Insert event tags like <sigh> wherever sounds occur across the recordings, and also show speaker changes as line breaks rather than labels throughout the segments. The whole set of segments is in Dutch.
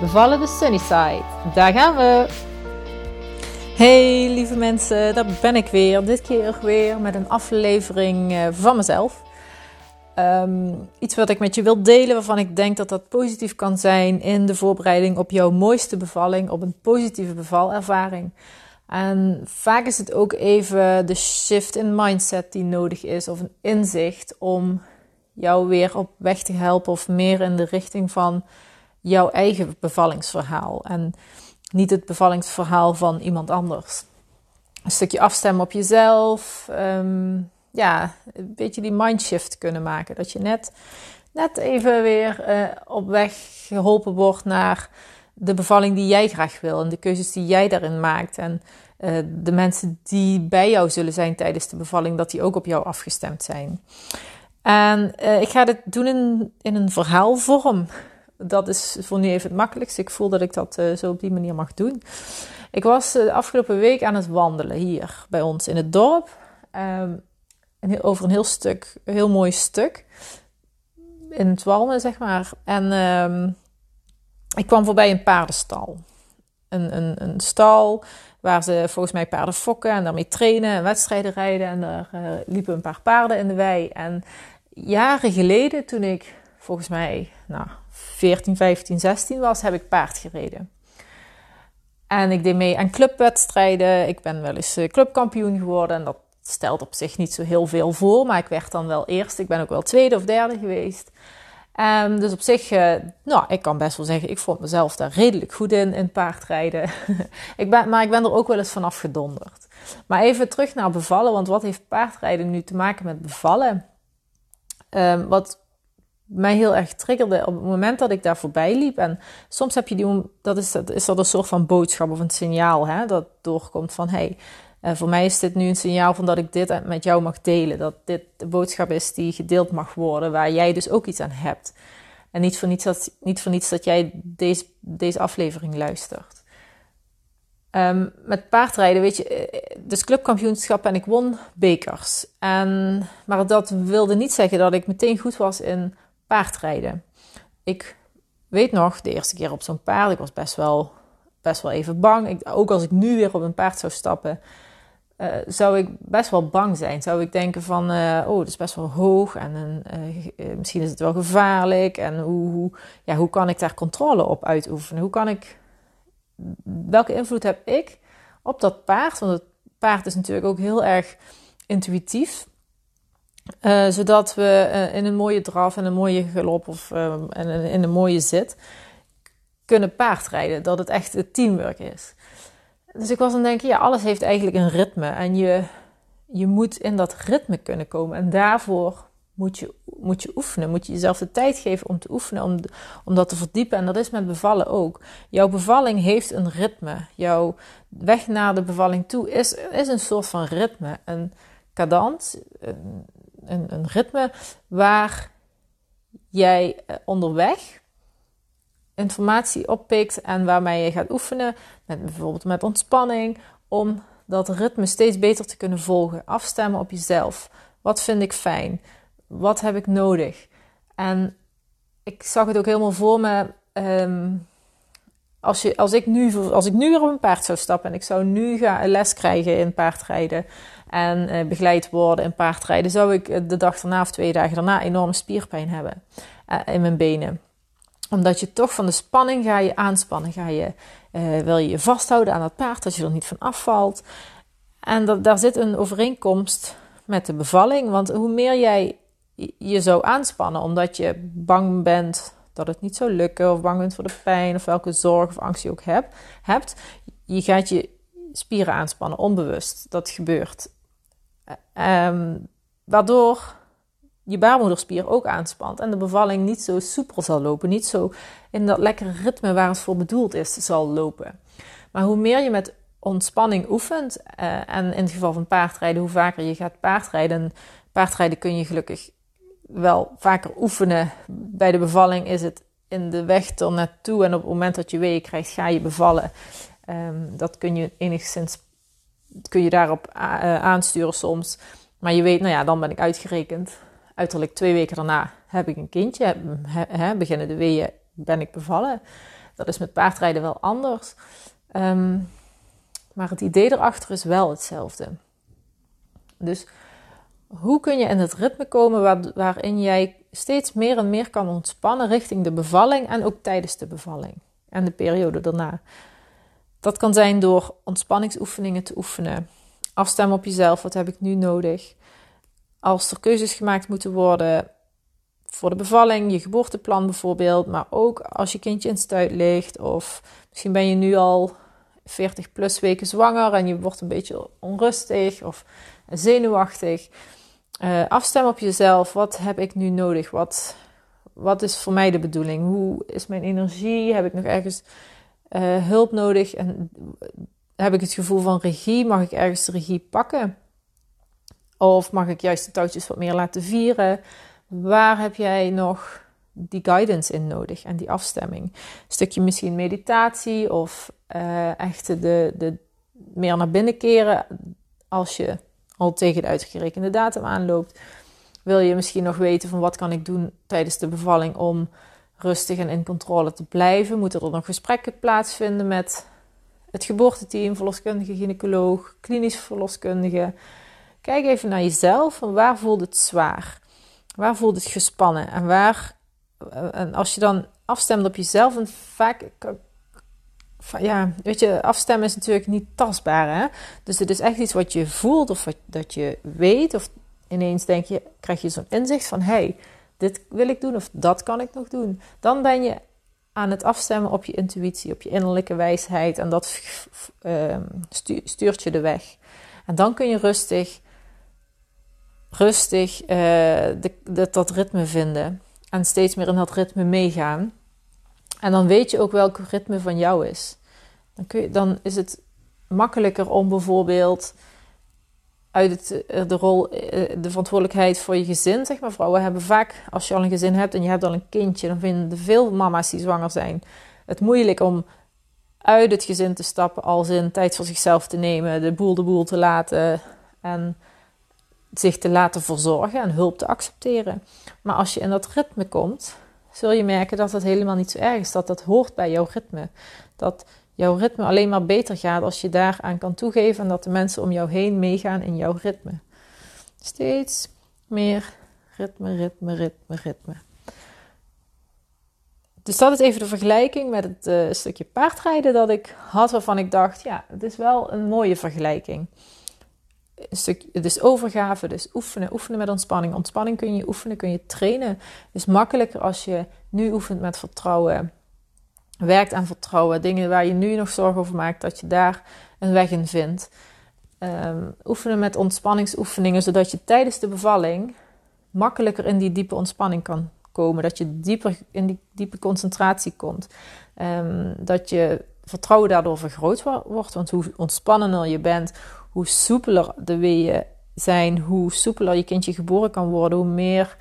Bevallen de Sunnyside. Daar gaan we! Hey lieve mensen, daar ben ik weer. Dit keer weer met een aflevering eh, van mezelf. Ehm, iets wat ik met je wil delen, waarvan ik denk dat dat positief kan zijn in de voorbereiding op jouw mooiste bevalling, op een positieve bevalervaring. En vaak is het ook even de shift in mindset die nodig is, of een inzicht om jou weer op weg te helpen, of meer in de richting van jouw eigen bevallingsverhaal en niet het bevallingsverhaal van iemand anders. Een stukje afstemmen op jezelf. Ehm, ja, een beetje die mindshift kunnen maken. Dat je net, net even weer uh, op weg geholpen wordt naar de bevalling die jij graag wil. En de keuzes die jij daarin maakt. En uh, de mensen die bij jou zullen zijn tijdens de bevalling, dat die ook op jou afgestemd zijn. En uh, ik ga dit doen in, in een verhaalvorm dat is voor nu even het makkelijkste. Ik voel dat ik dat uh, zo op die manier mag doen. Ik was uh, de afgelopen week aan het wandelen hier bij ons in het dorp. Um, over een heel stuk, heel mooi stuk. In het Walmen, zeg maar. En um, ik kwam voorbij een paardenstal. Een, een, een stal waar ze volgens mij paarden fokken en daarmee trainen en wedstrijden rijden. En daar uh, liepen een paar paarden in de wei. En jaren geleden, toen ik volgens mij, nou, 14, 15, 16 was, heb ik paard gereden. En ik deed mee aan clubwedstrijden. Ik ben wel eens eh, clubkampioen geworden. En dat stelt op zich niet zo heel veel voor. Maar ik werd dan wel eerst. Ik ben ook wel tweede of derde geweest. Um, dus op zich, uh, nou, ik kan best wel zeggen, ik vond mezelf daar redelijk goed in, in paardrijden. <laughs> ik ben, maar ik ben er ook wel eens vanaf gedonderd. Maar even terug naar bevallen, want wat heeft paardrijden nu te maken met bevallen? Um, wat mij heel erg triggerde op het moment dat ik daar voorbij liep. En soms heb je die, dat is, dat is dat een soort van boodschap of een signaal hè, dat doorkomt van hey, uh, voor mij is dit nu een signaal van dat ik dit met jou mag delen. Dat dit de boodschap is die gedeeld mag worden, waar jij dus ook iets aan hebt. En niet voor niets dat, niet voor niets dat jij deze, deze aflevering luistert. Um, met paardrijden, weet je, eh, dus clubkampioenschap en ik won bekers. En, maar dat wilde niet zeggen dat ik meteen goed was in paardrijden. Ik weet nog, de eerste keer op zo'n paard, ik was best wel, best wel even bang. Ik, ook als ik nu weer op een paard zou stappen, uh, zou ik best wel bang zijn. Zou ik denken van, uh, oh, dat is best wel hoog en uh, misschien is het wel gevaarlijk. En hoe, hoe, ja, hoe kan ik daar controle op uitoefenen? Hoe kan ik, welke invloed heb ik op dat paard? Want het paard is natuurlijk ook heel erg intuïtief. Uh, zodat we uh, in een mooie draf en een mooie galop of uh, in, in, een mooie zit kunnen paardrijden. Dat het echt teamwork is. Dus ik was aan het denken, ja, alles heeft eigenlijk een ritme. En je, je moet in dat ritme kunnen komen. En daarvoor moet je, moet je oefenen. Moet je jezelf de tijd geven om te oefenen, om, om dat te verdiepen. En dat is met bevallen ook. Jouw bevalling heeft een ritme. Jouw weg naar de bevalling toe is, is een soort van ritme. Een cadans, een, een, ritme waar jij eh, onderweg informatie oppikt en waarmee je gaat oefenen, met, bijvoorbeeld met ontspanning, om dat ritme steeds beter te kunnen volgen. Afstemmen op jezelf. Wat vind ik fijn? Wat heb ik nodig? En ik zag het ook helemaal voor me. Um, als, als, ik nu, als ik nu op een paard zou stappen en ik zou nu gaan les krijgen in paardrijden en eh, begeleid worden in paardrijden, zou ik de dag daarna of twee dagen daarna enorme spierpijn hebben uh, in mijn benen. Omdat je toch van de spanning ga je aanspannen, ga je, wil je je vasthouden aan dat paard, dat je er niet van afvalt. En dat, daar zit een overeenkomst met de bevalling, want hoe meer jij je zou aanspannen omdat je bang bent dat het niet zou lukken of bang bent voor de pijn of welke zorg of angst je ook hebt, hebt je gaat je spieren aanspannen, onbewust. Dat gebeurt. Um, waardoor je baarmoederspier ook aanspant en de bevalling niet zo soepel zal lopen, niet zo in dat lekkere ritme waar het voor bedoeld is zal lopen. Maar hoe meer je met ontspanning oefent, uh, en in het geval van paardrijden, hoe vaker je gaat paardrijden, paardrijden kun je gelukkig wel vaker oefenen. Bij de bevalling is het in de weg er naartoe en op het moment dat je weeën krijgt, ga je bevallen. Um, dat kun je enigszins kun je daarop uh, aansturen soms. Maar je weet, nou ja, dan ben ik uitgerekend. Uiterlijk twee weken daarna heb ik een kindje. Beginnen de weeën, ben ik bevallen. Dat is met paardrijden wel anders. Um, maar het idee erachter is wel hetzelfde. Dus hoe kun je in het ritme komen waarin jij steeds meer en meer kan ontspannen richting de bevalling en ook tijdens de bevalling en de periode daarna? Dat kan zijn door ontspanningsoefeningen te oefenen, afstemmen op jezelf, wat heb ik nu nodig? Als er keuzes gemaakt moeten worden voor de bevalling, je geboorteplan bijvoorbeeld, maar ook als je kindje in stuit ligt of misschien ben je nu al 40 plus weken zwanger en je wordt een beetje onrustig of zenuwachtig. Uh, afstem op jezelf. Wat heb ik nu nodig? Wat, wat is voor mij de bedoeling? Hoe is mijn energie? Heb ik nog ergens uh, hulp nodig? En heb ik het gevoel van regie? Mag ik ergens de regie pakken? Of mag ik juist de touwtjes wat meer laten vieren? Waar heb jij nog die guidance in nodig en die afstemming? Een stukje misschien meditatie of uh, echt de, de, meer naar binnen keren als je al tegen de uitgerekende datum aanloopt. Wil je misschien nog weten van wat kan ik doen tijdens de bevalling om rustig en in controle te blijven? Moeten er nog gesprekken plaatsvinden met het geboorteteam, verloskundige, gynaecoloog, klinisch verloskundige? Kijk even naar jezelf. Waar voelt het zwaar? Waar voelt het gespannen? En waar, en als je dan afstemt op jezelf, en vaak ja, weet je, afstemmen is natuurlijk niet tastbaar. Hè? Dus het is echt iets wat je voelt of wat, dat je weet. Of ineens denk je, krijg je zo'n inzicht van: hé, hey, dit wil ik doen of dat kan ik nog doen. Dan ben je aan het afstemmen op je intuïtie, op je innerlijke wijsheid. En dat ehm, stuurt je de weg. En dan kun je rustig, rustig uh, de, dat ritme vinden. En steeds meer in dat ritme meegaan. En dan weet je ook welk ritme van jou is. Dan, kun je, dan is het makkelijker om bijvoorbeeld uit het, eh, de rol, eh, de verantwoordelijkheid voor je gezin, zeg maar. Vrouwen hebben vaak, als je al een gezin hebt en je hebt al een kindje, dan vinden veel mama's die zwanger zijn het moeilijk om uit het gezin te stappen, als in tijd voor zichzelf te nemen, de boel de boel te laten en zich te laten verzorgen en hulp te accepteren. Maar als je in dat ritme komt, zul je merken dat dat helemaal niet zo erg is. Dat dat hoort bij jouw ritme. Dat jouw ritme alleen maar beter gaat als je daaraan kan toegeven en dat de mensen om jou heen meegaan in jouw ritme. Steeds meer ritme, ritme, ritme, ritme. Dus dat is even de vergelijking met het uh, stukje paardrijden dat ik had, waarvan ik dacht, ja, het is wel een mooie vergelijking een stuk, dus overgave, dus oefenen, oefenen met ontspanning. Ontspanning kun je oefenen, kun je trainen. Is makkelijker als je nu oefent met vertrouwen, werkt aan vertrouwen, dingen waar je nu nog zorgen over maakt, dat je daar een weg in vindt. Um, oefenen met ontspanningsoefeningen, zodat je tijdens de bevalling makkelijker in die diepe ontspanning kan komen. Dat je dieper in die diepe concentratie komt. Um, dat je vertrouwen daardoor vergroot wordt. Want hoe ontspannender je bent, hoe soepeler de weeën zijn, hoe soepeler je kindje geboren kan worden, hoe meer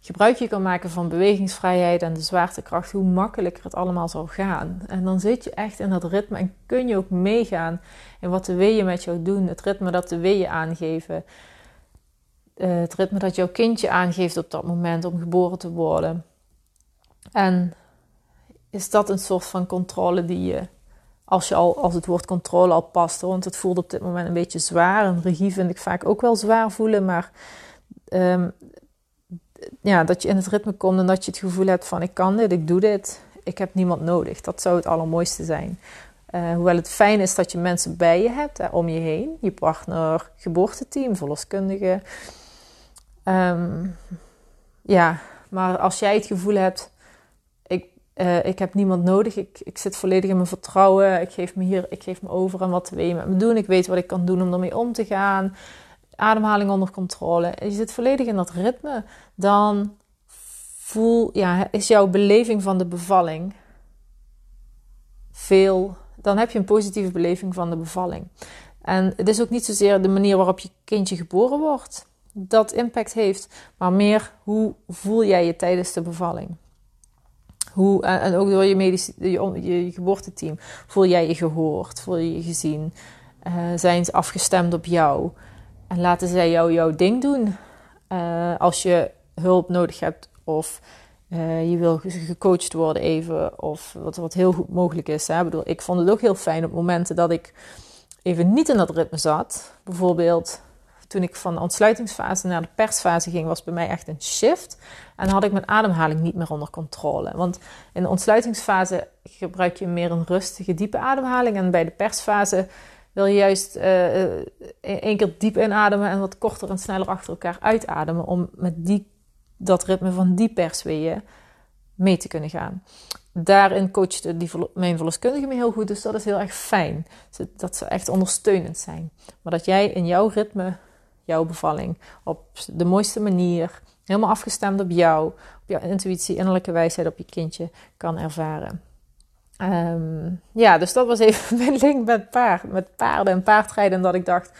gebruik je kan maken van bewegingsvrijheid en de zwaartekracht, hoe makkelijker het allemaal zal gaan. En dan zit je echt in dat ritme en kun je ook meegaan in wat de weeën met jou doen, het ritme dat de weeën aangeven. Eh, het ritme dat jouw kindje aangeeft op dat moment om geboren te worden. En is dat een soort van controle die je als, je al, als het woord controle al past. Want het voelt op dit moment een beetje zwaar. En regie vind ik vaak ook wel zwaar voelen. Maar um, ja, dat je in het ritme komt en dat je het gevoel hebt van ik kan dit, ik doe dit. Ik heb niemand nodig. Dat zou het allermooiste zijn. Uh, hoewel het fijn is dat je mensen bij je hebt, hè, om je heen. Je partner, geboorteteam, verloskundige. Um, ja, maar als jij het gevoel hebt uh, ik heb niemand nodig. Ik, ik zit volledig in mijn vertrouwen. Ik geef me hier, ik geef me over aan wat de weeën met me doen. Ik weet wat ik kan doen om ermee om te gaan. ademhaling onder controle, je zit volledig in dat ritme, dan voel, ja, is jouw beleving van de bevalling veel, dan heb je een positieve beleving van de bevalling. En het is ook niet zozeer de manier waarop je kindje geboren wordt dat impact heeft, maar meer hoe voel jij je tijdens de bevalling. Hoe, en ook door je, je, je, geboorteteam. Voel jij je gehoord? Voel je je gezien? Uh, zijn ze afgestemd op jou? En laten zij jou jouw ding doen? Uh, als je hulp nodig hebt of je wil gecoacht worden even. Of wat, wat heel goed mogelijk is. Hè? Ik, bedoel, ik vond het ook heel fijn op momenten dat ik even niet in dat ritme zat. Bijvoorbeeld toen ik van de ontsluitingsfase naar de persfase ging, was bij mij echt een shift. En had ik mijn ademhaling niet meer onder controle. Want in de ontsluitingsfase gebruik je meer een rustige, diepe ademhaling. En bij de persfase wil je juist uh, één keer diep inademen en wat korter en sneller achter elkaar uitademen. Om met die, dat ritme van die persweeën mee te kunnen gaan. Daarin coachte mijn verloskundige me heel goed, dus dat is heel erg fijn. Dat ze echt ondersteunend zijn. Maar dat jij in jouw ritme jouw bevalling op de mooiste manier, helemaal afgestemd op jou, op jouw intuïtie, innerlijke wijsheid, op je kindje kan ervaren. Ehm, ja, dus dat was even <laughs> mijn link met, paard, met paarden en paardrijden. En dat ik dacht,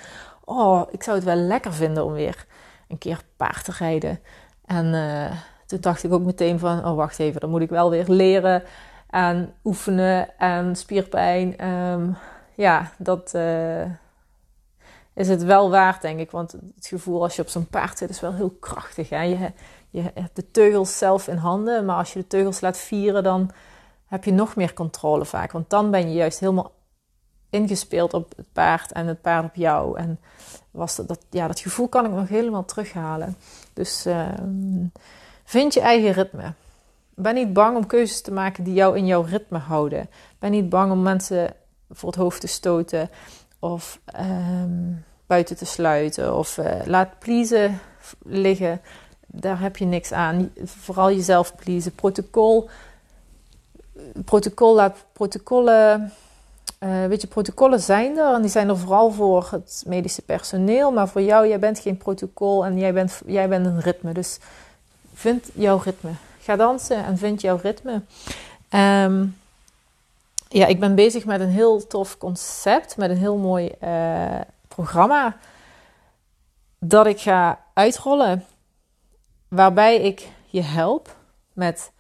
oh, ik zou het wel lekker vinden om weer een keer paard te rijden. En uh, toen dacht ik ook meteen van, oh wacht even, dan moet ik wel weer leren en oefenen en spierpijn. Ehm, ja, dat, uh, is het wel waard, denk ik. Want het gevoel als je op zo'n paard zit is wel heel krachtig. Hè? Je, je hebt de teugels zelf in handen, maar als je de teugels laat vieren, dan heb je nog meer controle vaak. Want dan ben je juist helemaal ingespeeld op het paard en het paard op jou. En was dat, ja, dat gevoel kan ik nog helemaal terughalen. Dus uh, vind je eigen ritme. Ben niet bang om keuzes te maken die jou in jouw ritme houden. Ben niet bang om mensen voor het hoofd te stoten of um, buiten te sluiten of uh, laat pleasen liggen. Daar heb je niks aan. Vooral jezelf pleasen. Protocol. Protocol laat protocollen. Uh, weet je, protocollen zijn er en die zijn er vooral voor het medische personeel. Maar voor jou, jij bent geen protocol en jij bent, jij bent een ritme. Dus vind jouw ritme. Ga dansen en vind jouw ritme. Um, ja, ik ben bezig met een heel tof concept, met een heel mooi uh, programma dat ik ga uitrollen, waarbij ik je help met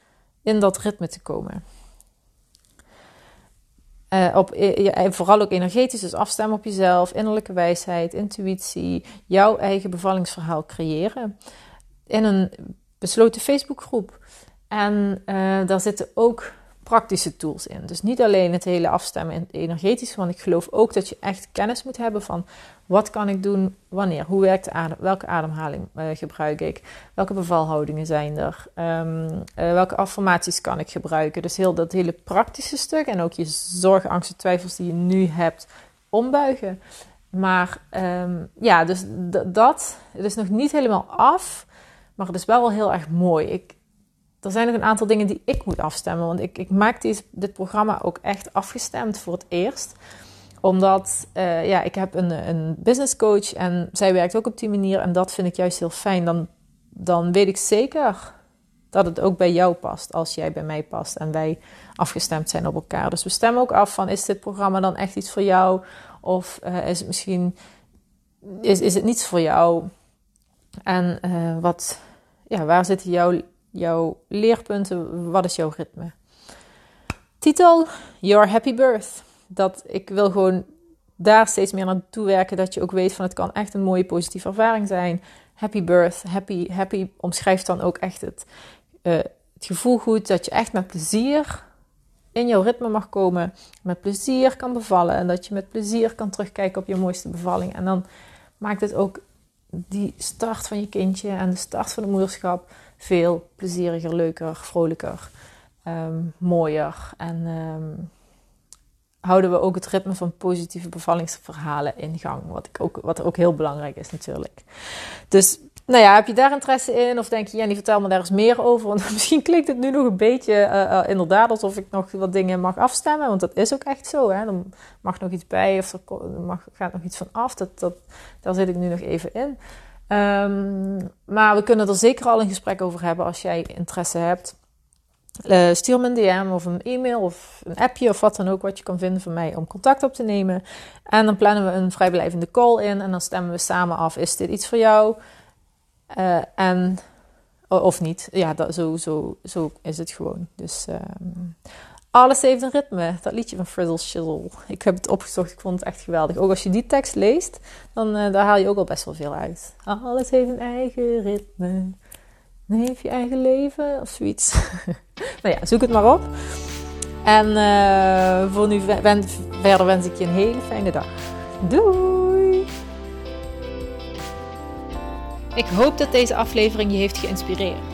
in dat ritme te komen. Uh, op, uh, vooral ook energetisch, dus afstemmen op jezelf, innerlijke wijsheid, intuïtie, jouw eigen bevallingsverhaal creëren. In een besloten Facebookgroep. En daar zitten ook praktische tools in. Dus niet alleen het hele afstemmen energetisch, want ik geloof ook dat je echt kennis moet hebben van wat kan ik doen, wanneer, hoe werkt de adem, welke ademhaling uh, gebruik ik, welke bevalhoudingen zijn er, um, uh, welke affirmaties kan ik gebruiken. Dus heel dat hele praktische stuk en ook je zorgen, angsten, twijfels die je nu hebt ombuigen. Maar um, ja, dus dat, het is nog niet helemaal af, maar het is wel wel heel erg mooi. Ik, er zijn nog een aantal dingen die ik moet afstemmen. Want ik, ik maak dit programma ook echt afgestemd voor het eerst. Omdat uh, ja, ik heb een, een business coach en zij werkt ook op die manier. En dat vind ik juist heel fijn. Dan, dan weet ik zeker dat het ook bij jou past. Als jij bij mij past en wij afgestemd zijn op elkaar. Dus we stemmen ook af van is dit programma dan echt iets voor jou? Of uh, is het misschien is, is het niets voor jou? En uh, wat, ja, waar zitten jouw jouw leerpunten, wat is jouw ritme? Titel: Your Happy Birth. Dat ik wil gewoon daar steeds meer naartoe werken. Dat je ook weet van het kan echt een mooie positieve ervaring zijn. Happy birth, happy, happy omschrijft dan ook echt het, uh, het gevoel goed dat je echt met plezier in jouw ritme mag komen. Met plezier kan bevallen en dat je met plezier kan terugkijken op je mooiste bevalling. En dan maakt het ook die start van je kindje en de start van het moederschap veel plezieriger, leuker, vrolijker, ehm, mooier. En um, houden we ook het ritme van positieve bevallingsverhalen in gang. Wat, ik ook, wat ook heel belangrijk is natuurlijk. Dus nou ja, heb je daar interesse in? Of denk je, Jenny, vertel me daar eens meer over. Want <laughs> misschien klinkt het nu nog een beetje uh, inderdaad alsof ik nog wat dingen mag afstemmen. Want dat is ook echt zo. Hè? Mag nog iets bij of er mag, gaat nog iets van af. Dat, dat, daar zit ik nu nog even in. Um, maar we kunnen er zeker al een gesprek over hebben als jij interesse hebt. Uh, stuur me een DM of een e-mail of een appje of wat dan ook wat je kan vinden van mij om contact op te nemen. En dan plannen we een vrijblijvende call in en dan stemmen we samen af: is dit iets voor jou? Uh, en, of niet. Ja, dat, zo, zo, zo is het gewoon. Dus um, alles heeft een ritme. Dat liedje van Frizzle Shizzle. Ik heb het opgezocht. Ik vond het echt geweldig. Ook als je die tekst leest, dan uh, daar haal je ook al best wel veel uit. Alles heeft een eigen ritme. Leef je eigen leven of zoiets. <laughs> nou ja, zoek het maar op. En uh, voor nu verder wens ik je een hele fijne dag. Doei! Ik hoop dat deze aflevering je heeft geïnspireerd.